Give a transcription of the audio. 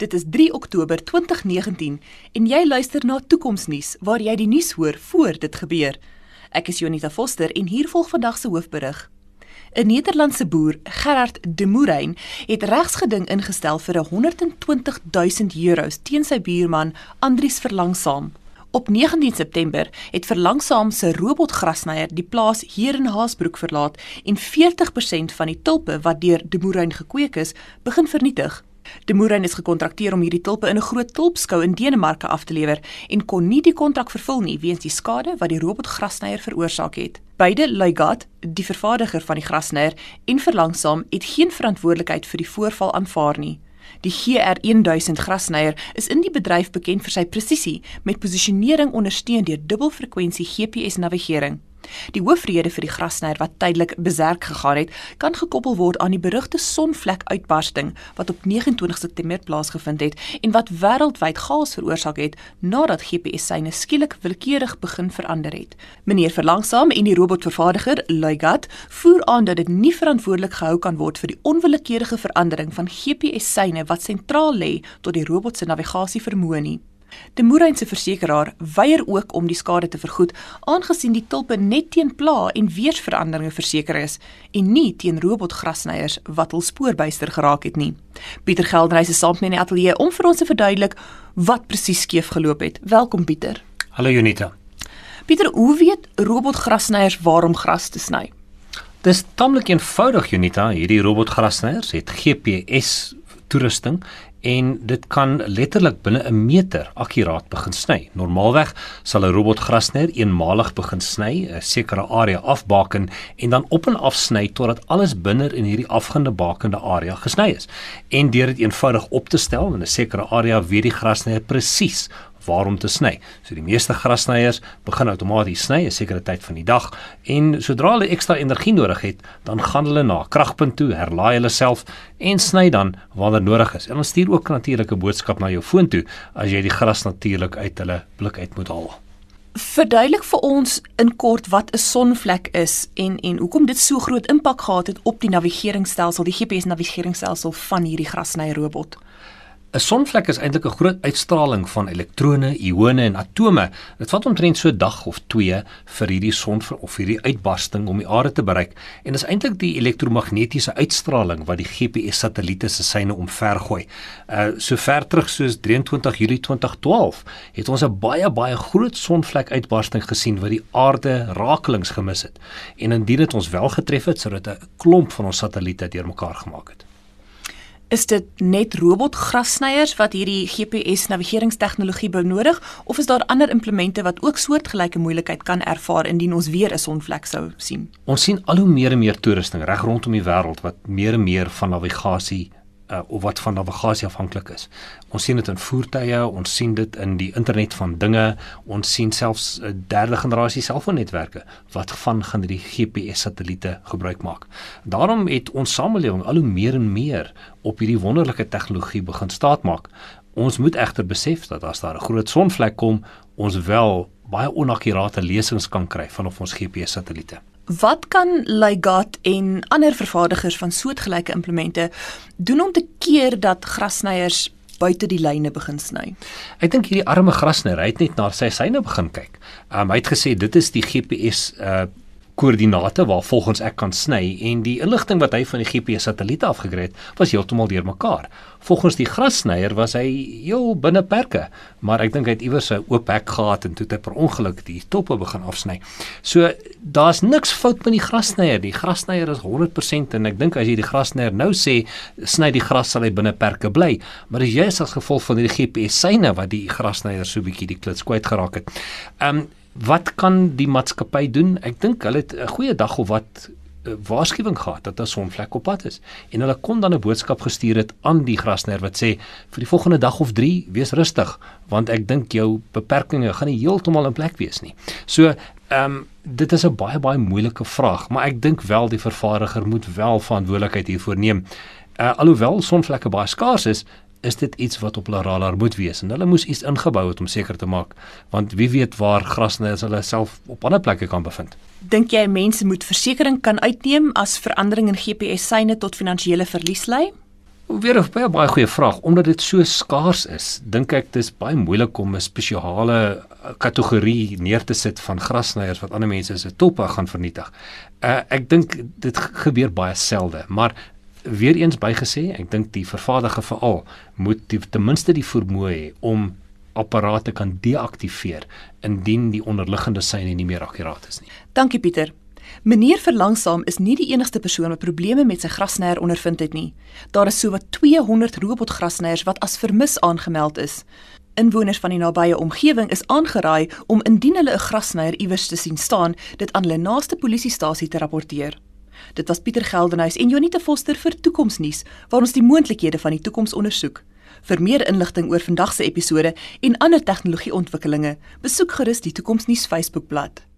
Dit is 3 Oktober 2019 en jy luister na Toekomsnuus waar jy die nuus hoor voor dit gebeur. Ek is Jonita Foster en hier volg vandag se hoofberig. 'n Nederlandse boer, Gerard De Moerein, het regsgeding ingestel vir 120 000 euros teen sy buurman Andries Verlangsaam. Op 19 September het Verlangsaam se robotgrasnyer die plaas hier in Haasbroek verlaat en 40% van die tulpe wat deur De Moerein gekweek is, begin vernietig. De Moerein is gekontrakteer om hierdie tulpe in 'n groot tulpskou in Denemarke af te lewer en kon nie die kontrak vervul nie weens die skade wat die robotgrasnyer veroorsaak het. Beide Leigat, die vervaardiger van die grasnyer, en Verlangsaam het geen verantwoordelikheid vir die voorval aanvaar nie. Die GR1000 grasnyer is in die bedryf bekend vir sy presisie met posisionering ondersteun deur dubbelfrekwensie GPS-navigering. Die hoofrede vir die grasnyer wat tydelik beserk gegaan het, kan gekoppel word aan die berugte sonvlek-uitbarsting wat op 29 September plaasgevind het en wat wêreldwyd chaos veroorsaak het nadat GPS-syne skielik willekeurig begin verander het. Meneer Verlangsaam en die robotvervaardiger Leigat voer aan dat dit nie verantwoordelik gehou kan word vir die onwillekeurige verandering van GPS-syne wat sentraal lê tot die robot se navigasie vermoë nie. De Moerein se versekeraar weier ook om die skade te vergoed aangesien die tulpe net teen pla en weersveranderinge verseker is en nie teen robotgrasnyers wat hul spoorbuister geraak het nie. Pieter Geldreis is saam met my in die ateljee om vir ons te verduidelik wat presies skeef geloop het. Welkom Pieter. Hallo Junita. Pieter, hoe weet robotgrasnyers waarom gras te sny? Dis tamelik eenvoudig Junita, hierdie robotgrasnyers het GPS toerusting en dit kan letterlik binne 'n meter akkuraat begin sny. Normaalweg sal 'n robotgrasnyer eenmalig begin sny, 'n sekere area afbaken en dan op en af sny totdat alles binne in hierdie afgende bakende area gesny is. En deur dit eenvoudig op te stel in 'n sekere area weet die grasnyer presies waar om te sny. So die meeste grassnyers begin outomaties sny 'n sekere tyd van die dag en sodra hulle ekstra energie nodig het, dan gaan hulle na 'n kragpunt toe, herlaai hulle self en sny dan wanneer nodig is. En ons stuur ook natuurlike boodskap na jou foon toe as jy die gras natuurlik uit hulle blik uit moet haal. Verduidelik vir ons in kort wat 'n sonvlek is en en hoekom dit so groot impak gehad het op die navigeringsstelsel, die GPS navigeringsstelsel van hierdie grasny robot. 'n Sonvlek is eintlik 'n groot uitstraling van elektrone, ione en atome. Dit vat omtrent so 'n dag of 2 vir hierdie son of hierdie uitbarsting om die aarde te bereik en dit is eintlik die elektromagnetiese uitstraling wat die GPS-satelliete se syne omvergooi. Uh so ver terug soos 23 Julie 2012 het ons 'n baie baie groot sonvlek uitbarsting gesien wat die aarde rakelings gemis het. En indien dit ons wel getref het, sou dit 'n klomp van ons satelliete deurmekaar gemaak het. Is dit net robotgrassnyers wat hierdie GPS navigeringstegnologie benodig of is daar ander implemente wat ook soortgelyke moeilikheid kan ervaar indien ons weer 'n sonvlek sou sien? Ons sien al hoe meer en meer toerusting reg rondom die wêreld wat meer en meer van navigasie uh, of wat van navigasie afhanklik is. Ons sien dit in voertuie, ons sien dit in die internet van dinge, ons sien selfs uh, derde generasie selfoonnetwerke wat van gaan hierdie GPS satelliete gebruik maak. Daarom het ons samelewing al hoe meer en meer op hierdie wonderlike tegnologie begin staatmaak. Ons moet egter besef dat as daar 'n groot sonvlek kom, ons wel baie onakkurate lesings kan kry van of ons GPS satelliete. Wat kan Leigat en ander vervaardigers van soortgelyke implemente doen om te keer dat grasnyers buite die lyne begin sny? Ek dink hierdie arme grasnyer het net na sy syne begin kyk. Um, hy het gesê dit is die GPS uh koördinate waar volgens ek kan sny en die inligting wat hy van die GPS satelliete afgekry het was heeltemal deurmekaar. Volgens die grassnyer was hy heel binne perke, maar ek dink hy het iewers 'n oop hek gehad en toe het hy per ongeluk die toppe begin afsny. So daar's niks fout met die grassnyer. Die grassnyer is 100% en ek dink as jy die grassnyer nou sê sny die gras sal hy binne perke bly, maar dis juist as gevolg van hierdie GPS syne wat die grassnyer so bietjie die klits kwyt geraak het. Um, wat kan die maatskappy doen? Ek dink hulle het 'n goeie dag of wat eh, waarskuwing gehad dat 'n sonvlek op pad is en hulle kon dan 'n boodskap gestuur het aan die grasnyer wat sê vir die volgende dag of 3 wees rustig want ek dink jou beperkings gaan nie heeltemal in plek wees nie. So ehm um, dit is 'n baie baie moeilike vraag, maar ek dink wel die vervaardiger moet wel verantwoordelikheid hiervoor neem. Uh, alhoewel sonvlekke baie skaars is, is dit iets wat op hulle radar moet wees en hulle moes iets ingebou het om seker te maak want wie weet waar grasnyers hulle self op ander plekke kan bevind. Dink jy mense moet versekerings kan uitneem as verandering in GPS syne tot finansiële verlies lei? Weer 'n baie baie goeie vraag omdat dit so skaars is. Dink ek dis baie moeilik om 'n spesiale kategorie neer te sit van grasnyers wat ander mense se toppe gaan vernietig. Uh, ek dink dit gebeur baie selde, maar weer eens bygesê, ek dink die vervaardiger veral moet die, ten minste die vermoë hê om apparate kan deaktiveer indien die onderliggende seine nie meer akkuraat is nie. Dankie Pieter. Meneer Verlangsaam is nie die enigste persoon wat probleme met sy grasnyer ondervind het nie. Daar is sowat 200 robotgrasnyers wat as vermis aangemeld is. Inwoners van die nabye omgewing is aangeraai om indien hulle 'n grasnyer iewers te sien staan, dit aan hulle naaste polisiestasie te rapporteer. Dit was Pieter Geldenhuys en Jonita Foster vir Toekomsnuus, waar ons die moontlikhede van die toekoms ondersoek. Vir meer inligting oor vandag se episode en ander tegnologieontwikkelinge, besoek gerus die Toekomsnuus Facebookblad.